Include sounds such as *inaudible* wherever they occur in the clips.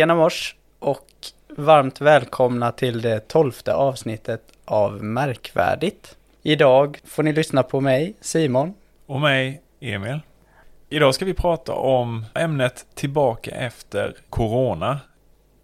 Tjena mors och varmt välkomna till det tolfte avsnittet av Märkvärdigt. Idag får ni lyssna på mig, Simon. Och mig, Emil. Idag ska vi prata om ämnet tillbaka efter Corona.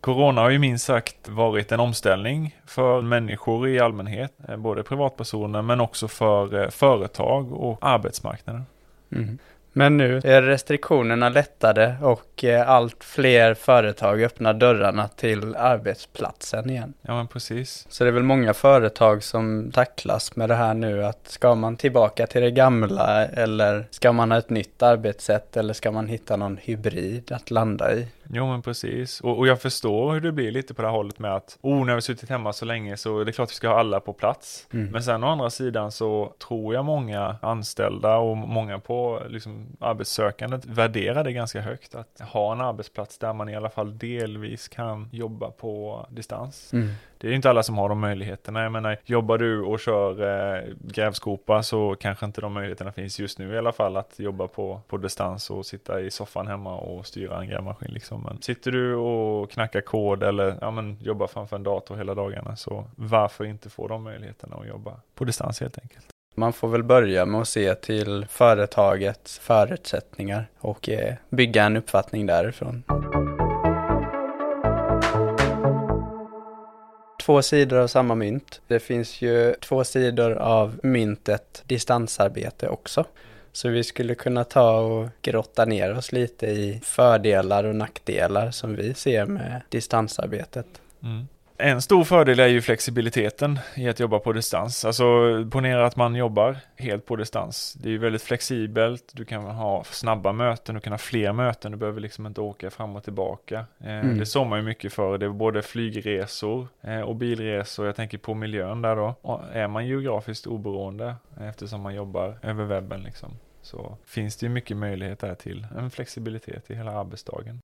Corona har ju minst sagt varit en omställning för människor i allmänhet, eh, både privatpersoner men också för eh, företag och arbetsmarknaden. Mm. Men nu är restriktionerna lättade och eh, allt fler företag öppnar dörrarna till arbetsplatsen igen. Ja men precis. Så det är väl många företag som tacklas med det här nu att ska man tillbaka till det gamla eller ska man ha ett nytt arbetssätt eller ska man hitta någon hybrid att landa i? Jo men precis. Och, och, jag förstår hur det blir lite på det här hållet med att oh, när vi suttit hemma så länge så det är klart vi ska ha alla på plats. Mm. Men sen å andra sidan så tror jag många anställda och många på liksom, arbetssökandet värderar det ganska högt. Att ha en arbetsplats där man i alla fall delvis kan jobba på distans. Mm det är inte alla som har de möjligheterna. Jag menar, jobbar du och kör eh, grävskopa så kanske inte de möjligheterna finns just nu i alla fall att jobba på, på distans och sitta i soffan hemma och styra en grävmaskin liksom. Men sitter du och knackar kod eller ja, men, jobbar framför en dator hela dagarna så varför inte få de möjligheterna att jobba på distans helt enkelt. Man får väl börja med att se till företagets förutsättningar och eh, bygga en uppfattning därifrån. Två sidor av samma mynt. Det finns ju två sidor av myntet distansarbete också. Så vi skulle kunna ta och grotta ner oss lite i fördelar och nackdelar som vi ser med distansarbetet. Mm. En stor fördel är ju flexibiliteten i att jobba på distans. Alltså ponera att man jobbar helt på distans. Det är ju väldigt flexibelt, du kan ha snabba möten, du kan ha fler möten, du behöver liksom inte åka fram och tillbaka. Eh, mm. Det såg man ju mycket för, det är både flygresor eh, och bilresor. Jag tänker på miljön där då. Och är man geografiskt oberoende eftersom man jobbar över webben liksom så finns det ju mycket möjligheter till en flexibilitet i hela arbetsdagen.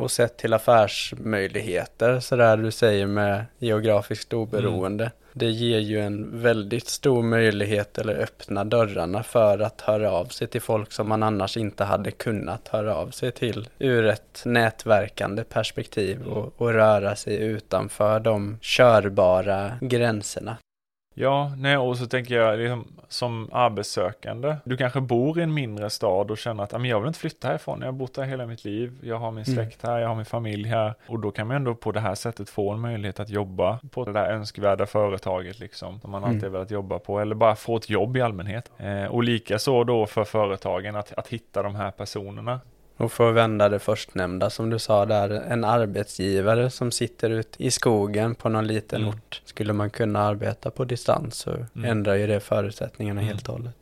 Och sett till affärsmöjligheter, sådär du säger med geografiskt oberoende. Mm. Det ger ju en väldigt stor möjlighet eller öppna dörrarna för att höra av sig till folk som man annars inte hade kunnat höra av sig till ur ett nätverkande perspektiv och, och röra sig utanför de körbara gränserna. Ja, nej, och så tänker jag liksom, som arbetssökande. Du kanske bor i en mindre stad och känner att jag vill inte flytta härifrån. Jag har bott här hela mitt liv. Jag har min mm. släkt här, jag har min familj här. Och då kan man ändå på det här sättet få en möjlighet att jobba på det där önskvärda företaget liksom. Som man alltid mm. velat jobba på. Eller bara få ett jobb i allmänhet. Eh, och lika så då för företagen att, att hitta de här personerna. Och för att vända det förstnämnda som du sa där, en arbetsgivare som sitter ute i skogen på någon liten mm. ort. Skulle man kunna arbeta på distans så mm. ändrar ju det förutsättningarna mm. helt och hållet.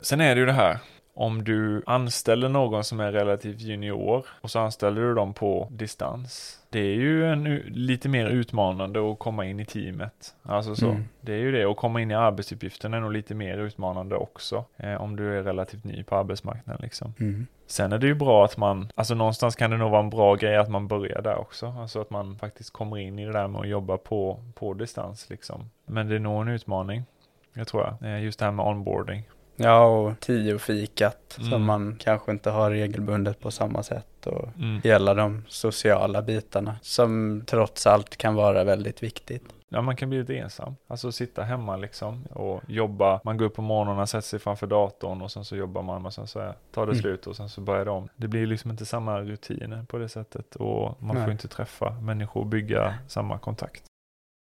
Sen är det ju det här, om du anställer någon som är relativt junior och så anställer du dem på distans. Det är ju en, lite mer utmanande att komma in i teamet. Alltså så. Mm. Det är ju det, och komma in i arbetsuppgiften är nog lite mer utmanande också. Eh, om du är relativt ny på arbetsmarknaden liksom. Mm. Sen är det ju bra att man, alltså någonstans kan det nog vara en bra grej att man börjar där också. Alltså att man faktiskt kommer in i det där med att jobba på, på distans liksom. Men det är nog en utmaning. Jag tror jag. Eh, just det här med onboarding. Ja, och tio-fikat mm. som man kanske inte har regelbundet på samma sätt och mm. hela de sociala bitarna som trots allt kan vara väldigt viktigt. Ja, man kan bli lite ensam. Alltså sitta hemma liksom och jobba. Man går upp på morgonen, sätter sig framför datorn och sen så jobbar man och sen så tar det mm. slut och sen så börjar det om. Det blir liksom inte samma rutiner på det sättet och man Nej. får inte träffa människor och bygga samma kontakt.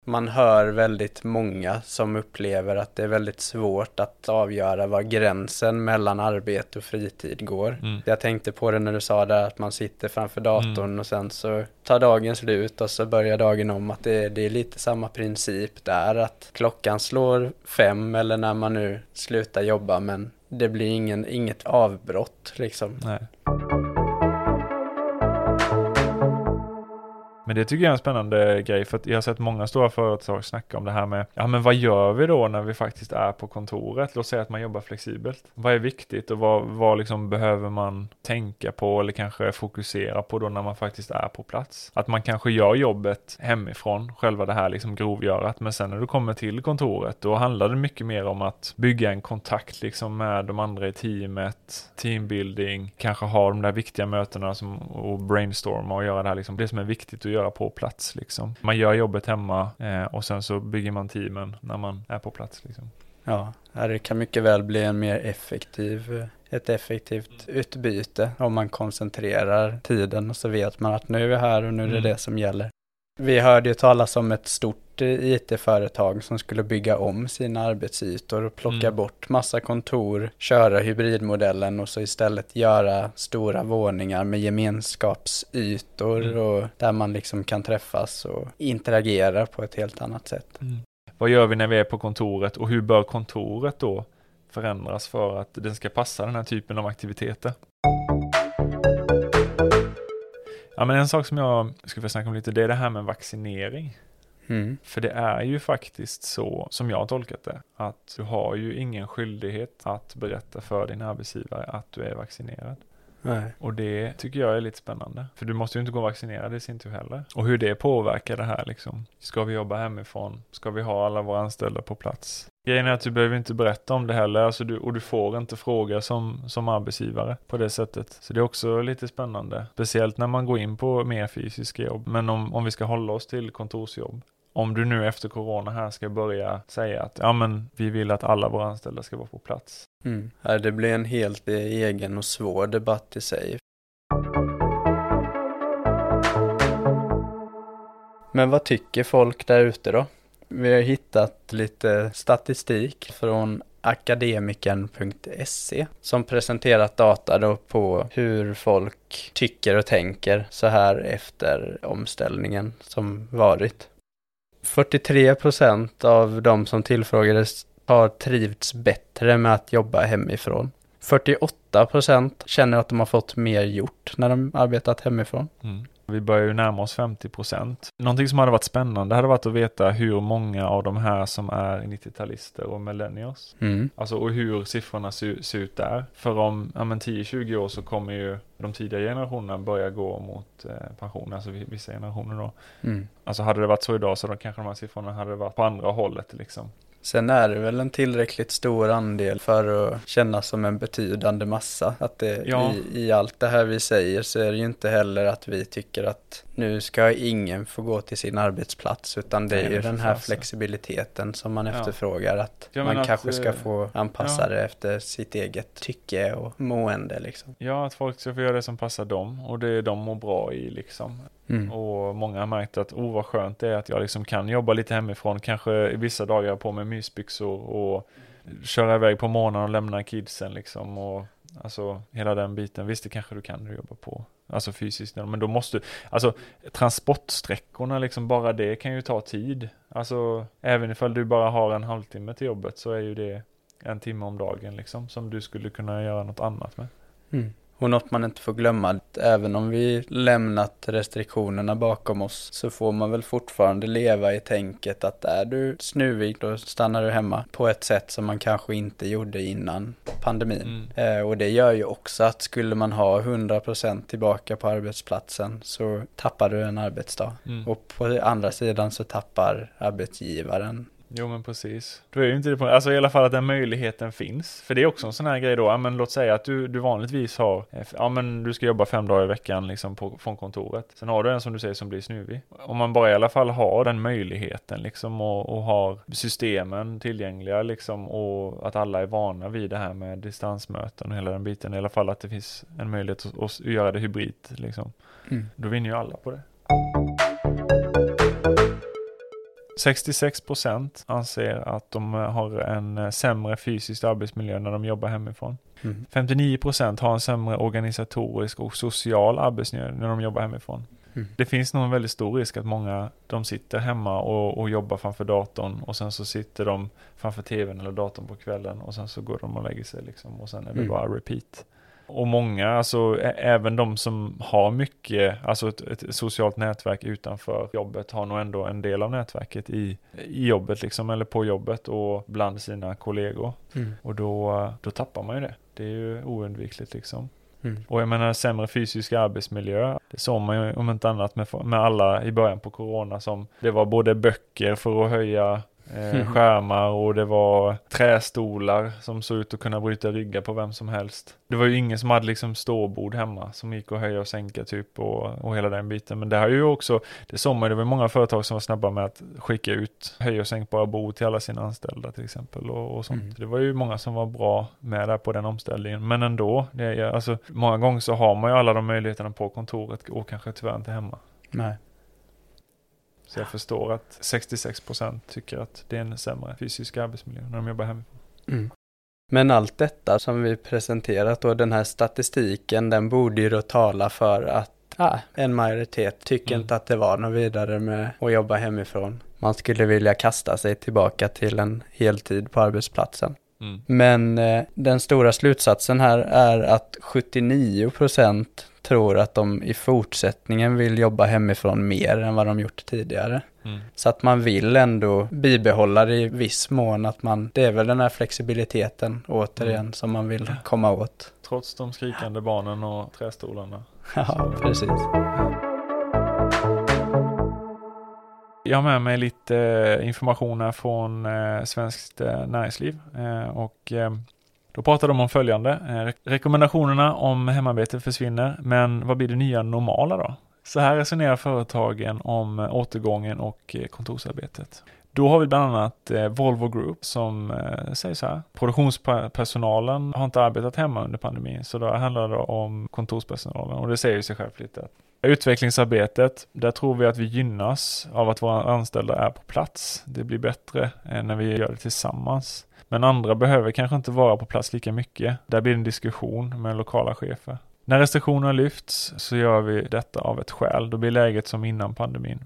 Man hör väldigt många som upplever att det är väldigt svårt att avgöra var gränsen mellan arbete och fritid går. Mm. Jag tänkte på det när du sa där att man sitter framför datorn mm. och sen så tar dagen slut och så börjar dagen om. Att det, det är lite samma princip där att klockan slår fem eller när man nu slutar jobba men det blir ingen, inget avbrott liksom. Nej. Men det tycker jag är en spännande grej för att jag har sett många stora företag snacka om det här med, ja men vad gör vi då när vi faktiskt är på kontoret? Låt säga att man jobbar flexibelt. Vad är viktigt och vad, vad liksom behöver man tänka på eller kanske fokusera på då när man faktiskt är på plats? Att man kanske gör jobbet hemifrån, själva det här liksom grovgörat, men sen när du kommer till kontoret då handlar det mycket mer om att bygga en kontakt liksom med de andra i teamet, teambuilding, kanske ha de där viktiga mötena som, och brainstorma och göra det här liksom, det som är viktigt att göra på plats liksom. Man gör jobbet hemma eh, och sen så bygger man teamen när man är på plats liksom. Ja, det kan mycket väl bli en mer effektiv, ett effektivt utbyte om man koncentrerar tiden och så vet man att nu är vi här och nu är det mm. det som gäller. Vi hörde ju talas om ett stort IT-företag som skulle bygga om sina arbetsytor och plocka mm. bort massa kontor, köra hybridmodellen och så istället göra stora våningar med gemenskapsytor mm. och där man liksom kan träffas och interagera på ett helt annat sätt. Mm. Vad gör vi när vi är på kontoret och hur bör kontoret då förändras för att den ska passa den här typen av aktiviteter? Ja, men en sak som jag skulle vilja snacka om lite, det är det här med vaccinering. Mm. För det är ju faktiskt så, som jag har tolkat det, att du har ju ingen skyldighet att berätta för din arbetsgivare att du är vaccinerad. Nej. Och det tycker jag är lite spännande. För du måste ju inte gå vaccinerad i sin tur heller. Och hur det påverkar det här liksom. Ska vi jobba hemifrån? Ska vi ha alla våra anställda på plats? Grejen är att du behöver inte berätta om det heller, alltså du, och du får inte fråga som, som arbetsgivare på det sättet. Så det är också lite spännande, speciellt när man går in på mer fysiska jobb. Men om, om vi ska hålla oss till kontorsjobb, om du nu efter corona här ska börja säga att ja men vi vill att alla våra anställda ska vara på plats. Mm. Det blir en helt eh, egen och svår debatt i sig. Men vad tycker folk där ute då? Vi har hittat lite statistik från akademikern.se som presenterat data då på hur folk tycker och tänker så här efter omställningen som varit. 43 procent av de som tillfrågades har trivts bättre med att jobba hemifrån. 48 procent känner att de har fått mer gjort när de arbetat hemifrån. Mm. Vi börjar ju närma oss 50 procent. Någonting som hade varit spännande hade varit att veta hur många av de här som är 90-talister och millennials. Mm. Alltså och hur siffrorna ser, ser ut där. För om ja, 10-20 år så kommer ju de tidigare generationerna börja gå mot eh, pension, alltså vissa generationer då. Mm. Alltså hade det varit så idag så då kanske de här siffrorna hade varit på andra hållet liksom. Sen är det väl en tillräckligt stor andel för att kännas som en betydande massa. Att det, ja. i, i, allt det här vi säger så är det ju inte heller att vi tycker att nu ska ingen få gå till sin arbetsplats utan det är ju den här flexibiliteten som man ja. efterfrågar. Att man kanske att, ska eh, få anpassa ja. det efter sitt eget tycke och mående liksom. Ja, att folk ska få göra det som passar dem och det de mår bra i liksom. Mm. Och många har märkt att, oh vad skönt det är att jag liksom kan jobba lite hemifrån, kanske vissa dagar på med mysbyxor och köra iväg på morgonen och lämna kidsen liksom och alltså hela den biten. Visst, det kanske du kan jobba på, alltså fysiskt, men då måste, alltså transportsträckorna liksom, bara det kan ju ta tid. Alltså även ifall du bara har en halvtimme till jobbet så är ju det en timme om dagen liksom, som du skulle kunna göra något annat med. Mm. Och något man inte får glömma, att även om vi lämnat restriktionerna bakom oss så får man väl fortfarande leva i tänket att är du snuvig då stannar du hemma på ett sätt som man kanske inte gjorde innan pandemin. Mm. Eh, och det gör ju också att skulle man ha 100% tillbaka på arbetsplatsen så tappar du en arbetsdag. Mm. Och på andra sidan så tappar arbetsgivaren Jo men precis. Då är ju inte det på, alltså i alla fall att den möjligheten finns. För det är också en sån här grej då, ja, men låt säga att du, du vanligtvis har, eh, ja men du ska jobba fem dagar i veckan liksom på, från kontoret. Sen har du en som du säger som blir snuvig. Om man bara i alla fall har den möjligheten liksom och, och har systemen tillgängliga liksom och att alla är vana vid det här med distansmöten och hela den biten. I alla fall att det finns en möjlighet att, att göra det hybrid liksom. Mm. Då vinner ju alla på det. 66 procent anser att de har en sämre fysisk arbetsmiljö när de jobbar hemifrån. Mm. 59 procent har en sämre organisatorisk och social arbetsmiljö när de jobbar hemifrån. Mm. Det finns nog en väldigt stor risk att många de sitter hemma och, och jobbar framför datorn och sen så sitter de framför tvn eller datorn på kvällen och sen så går de och lägger sig liksom och sen är det mm. bara repeat. Och många, alltså även de som har mycket, alltså ett, ett, socialt nätverk utanför jobbet har nog ändå en del av nätverket i, i jobbet liksom, eller på jobbet och bland sina kollegor. Mm. Och då, då tappar man ju det. Det är ju oundvikligt liksom. Mm. Och jag menar sämre fysisk arbetsmiljö. Det såg man ju om inte annat med, med alla i början på corona som det var både böcker för att höja Eh, *laughs* skärmar och det var trästolar som såg ut att kunna bryta ryggar på vem som helst. Det var ju ingen som hade liksom ståbord hemma som gick att höja och sänka typ och, och hela den biten. Men det har ju också, det såg man det var många företag som var snabba med att skicka ut höj och sänkbara bord till alla sina anställda till exempel och, och sånt. Mm. Det var ju många som var bra med där på den omställningen. Men ändå, det är, alltså många gånger så har man ju alla de möjligheterna på kontoret och kanske tyvärr inte hemma. Nej. Så jag förstår att 66% tycker att det är en sämre fysisk arbetsmiljö när de jobbar hemifrån. Mm. Men allt detta som vi presenterat och den här statistiken den borde ju då tala för att ah, en majoritet tycker mm. inte att det var något vidare med att jobba hemifrån. Man skulle vilja kasta sig tillbaka till en heltid på arbetsplatsen. Mm. Men eh, den stora slutsatsen här är att 79 procent tror att de i fortsättningen vill jobba hemifrån mer än vad de gjort tidigare. Mm. Så att man vill ändå bibehålla det i viss mån att man, det är väl den här flexibiliteten återigen mm. som man vill komma åt. Trots de skrikande barnen och trästolarna. ja, precis. Jag har med mig lite eh, information här från eh, Svenskt eh, Näringsliv och då pratar de om följande. Eh, rekommendationerna om hemarbete försvinner, men vad blir det nya normala då? Så här resonerar företagen om eh, återgången och eh, kontorsarbetet. Då har vi bland annat Volvo Group som säger så här. Produktionspersonalen har inte arbetat hemma under pandemin, så då handlar det om kontorspersonalen och det säger ju sig självt lite Utvecklingsarbetet, där tror vi att vi gynnas av att våra anställda är på plats. Det blir bättre när vi gör det tillsammans. Men andra behöver kanske inte vara på plats lika mycket. Där blir det en diskussion med lokala chefer. När restriktionerna lyfts så gör vi detta av ett skäl. Då blir läget som innan pandemin.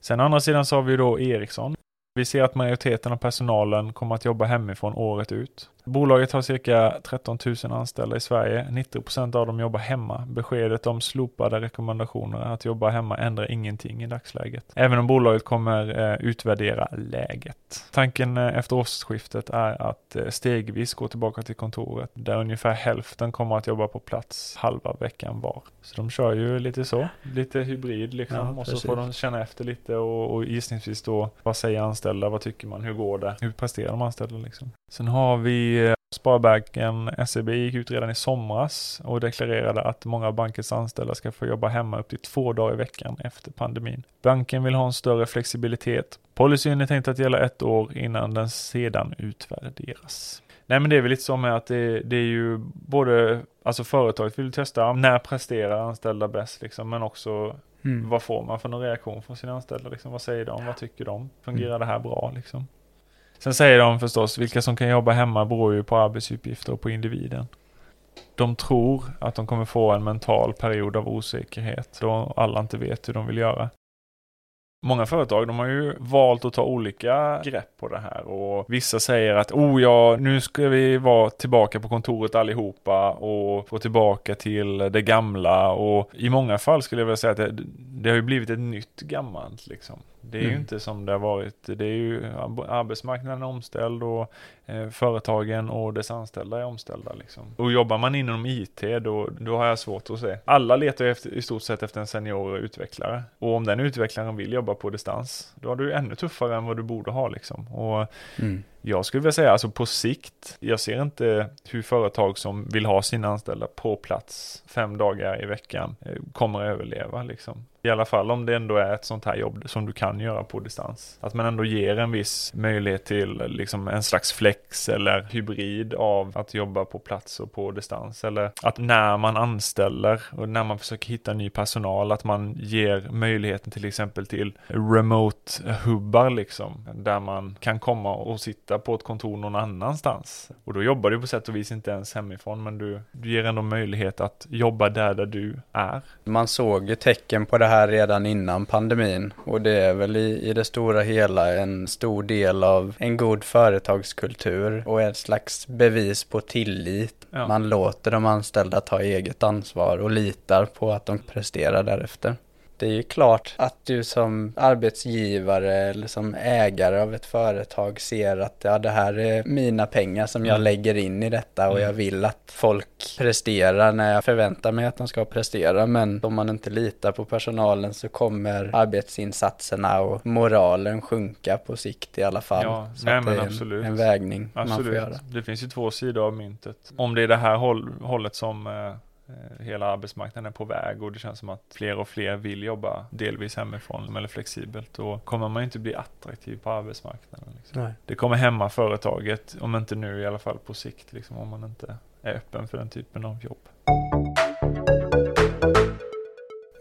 Sen å andra sidan så har vi då Ericsson. Vi ser att majoriteten av personalen kommer att jobba hemifrån året ut. Bolaget har cirka 13 000 anställda i Sverige. 90% av dem jobbar hemma. Beskedet om slopade rekommendationer att jobba hemma ändrar ingenting i dagsläget. Även om bolaget kommer eh, utvärdera läget. Tanken eh, efter årsskiftet är att eh, stegvis gå tillbaka till kontoret där ungefär hälften kommer att jobba på plats halva veckan var. Så de kör ju lite så, lite hybrid liksom. Ja, och så får de känna efter lite och, och gissningsvis då, vad säger anställda, vad tycker man, hur går det, hur presterar de anställda liksom. Sen har vi Sparbanken SEB gick ut redan i somras och deklarerade att många av bankens anställda ska få jobba hemma upp till två dagar i veckan efter pandemin. Banken vill ha en större flexibilitet. Policyn är tänkt att gälla ett år innan den sedan utvärderas. Nej men det är väl lite så med att det, det är ju både, alltså företaget vill testa när presterar anställda bäst liksom, men också mm. vad får man för någon reaktion från sina anställda liksom, vad säger de, vad tycker de, fungerar mm. det här bra liksom? Sen säger de förstås, vilka som kan jobba hemma beror ju på arbetsuppgifter och på individen. De tror att de kommer få en mental period av osäkerhet då alla inte vet hur de vill göra. Många företag de har ju valt att ta olika grepp på det här och vissa säger att oh ja, nu ska vi vara tillbaka på kontoret allihopa och gå tillbaka till det gamla och i många fall skulle jag vilja säga att det, det har ju blivit ett nytt gammalt liksom. Det är mm. ju inte som det har varit. Det är ju arbetsmarknaden är omställd och eh, företagen och dess anställda är omställda. Liksom. Och jobbar man inom IT då, då har jag svårt att se. Alla letar efter, i stort sett efter en senior utvecklare. Och om den utvecklaren vill jobba på distans, då har du ännu tuffare än vad du borde ha liksom. Och mm. Jag skulle vilja säga, alltså på sikt, jag ser inte hur företag som vill ha sina anställda på plats fem dagar i veckan eh, kommer att överleva liksom. I alla fall om det ändå är ett sånt här jobb som du kan göra på distans. Att man ändå ger en viss möjlighet till eh, liksom en slags flex eller hybrid av att jobba på plats och på distans. Eller att när man anställer och när man försöker hitta ny personal, att man ger möjligheten till exempel till remote hubbar liksom. Där man kan komma och sitta på ett kontor någon annanstans. Och då jobbar du på sätt och vis inte ens hemifrån, men du, du ger ändå möjlighet att jobba där, där du är. Man såg ju tecken på det här redan innan pandemin och det är väl i, i det stora hela en stor del av en god företagskultur och ett slags bevis på tillit Ja. Man låter de anställda ta eget ansvar och litar på att de presterar därefter. Det är ju klart att du som arbetsgivare eller som ägare av ett företag ser att ja, det här är mina pengar som jag mm. lägger in i detta och mm. jag vill att folk presterar när jag förväntar mig att de ska prestera. Men om man inte litar på personalen så kommer arbetsinsatserna och moralen sjunka på sikt i alla fall. Ja, så nej, det är absolut. En, en vägning absolut. man får göra. Det finns ju två sidor av myntet. Om det är det här håll, hållet som Eh, hela arbetsmarknaden är på väg och det känns som att fler och fler vill jobba delvis hemifrån eller flexibelt. Då kommer man inte bli attraktiv på arbetsmarknaden. Liksom. Det kommer hämma företaget, om inte nu i alla fall på sikt, liksom, om man inte är öppen för den typen av jobb.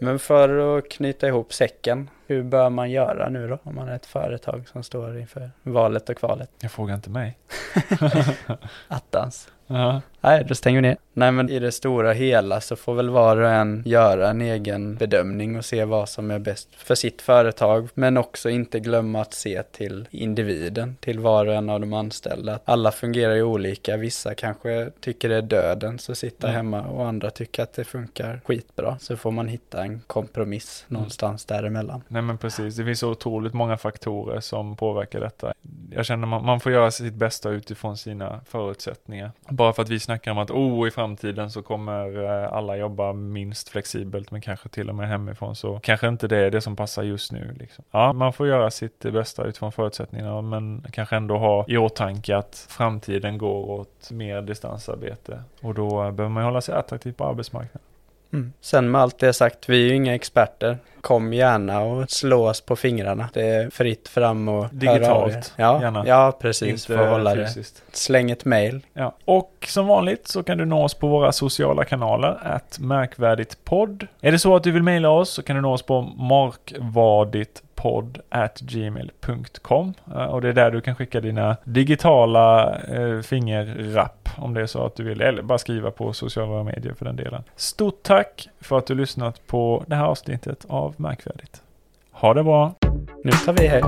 Men för att knyta ihop säcken, hur bör man göra nu då? Om man är ett företag som står inför valet och kvalet. Jag frågar inte mig. *laughs* Attans. Ja. Nej, då stänger vi ner. Nej, men i det stora hela så får väl var och en göra en egen bedömning och se vad som är bäst för sitt företag. Men också inte glömma att se till individen, till var och en av de anställda. Alla fungerar ju olika. Vissa kanske tycker det är döden så sitta mm. hemma och andra tycker att det funkar skitbra. Så får man hitta en kompromiss mm. någonstans däremellan. Nej, men precis. Det finns så otroligt många faktorer som påverkar detta. Jag känner man, man får göra sitt bästa utifrån sina förutsättningar. Bara för att vi snackar om att oh, i framtiden så kommer eh, alla jobba minst flexibelt, men kanske till och med hemifrån, så kanske inte det är det som passar just nu. Liksom. Ja, man får göra sitt bästa utifrån förutsättningarna, men kanske ändå ha i åtanke att framtiden går åt mer distansarbete och då eh, behöver man hålla sig attraktiv på arbetsmarknaden. Mm. Sen med allt det sagt, vi är ju inga experter. Kom gärna och slå oss på fingrarna. Det är fritt fram och Digitalt, ja, gärna. Ja, precis. Inte för att hålla fysiskt. det. Släng ett mail. Ja. Och som vanligt så kan du nå oss på våra sociala kanaler, att märkvärdigt podd. Är det så att du vill mejla oss så kan du nå oss på markvadit podd at gmail.com eh, och det är där du kan skicka dina digitala eh, fingerrapp om det är så att du vill, eller bara skriva på sociala medier för den delen. Stort tack för att du lyssnat på det här avsnittet av Märkvärdigt. Ha det bra! Nu tar vi hej!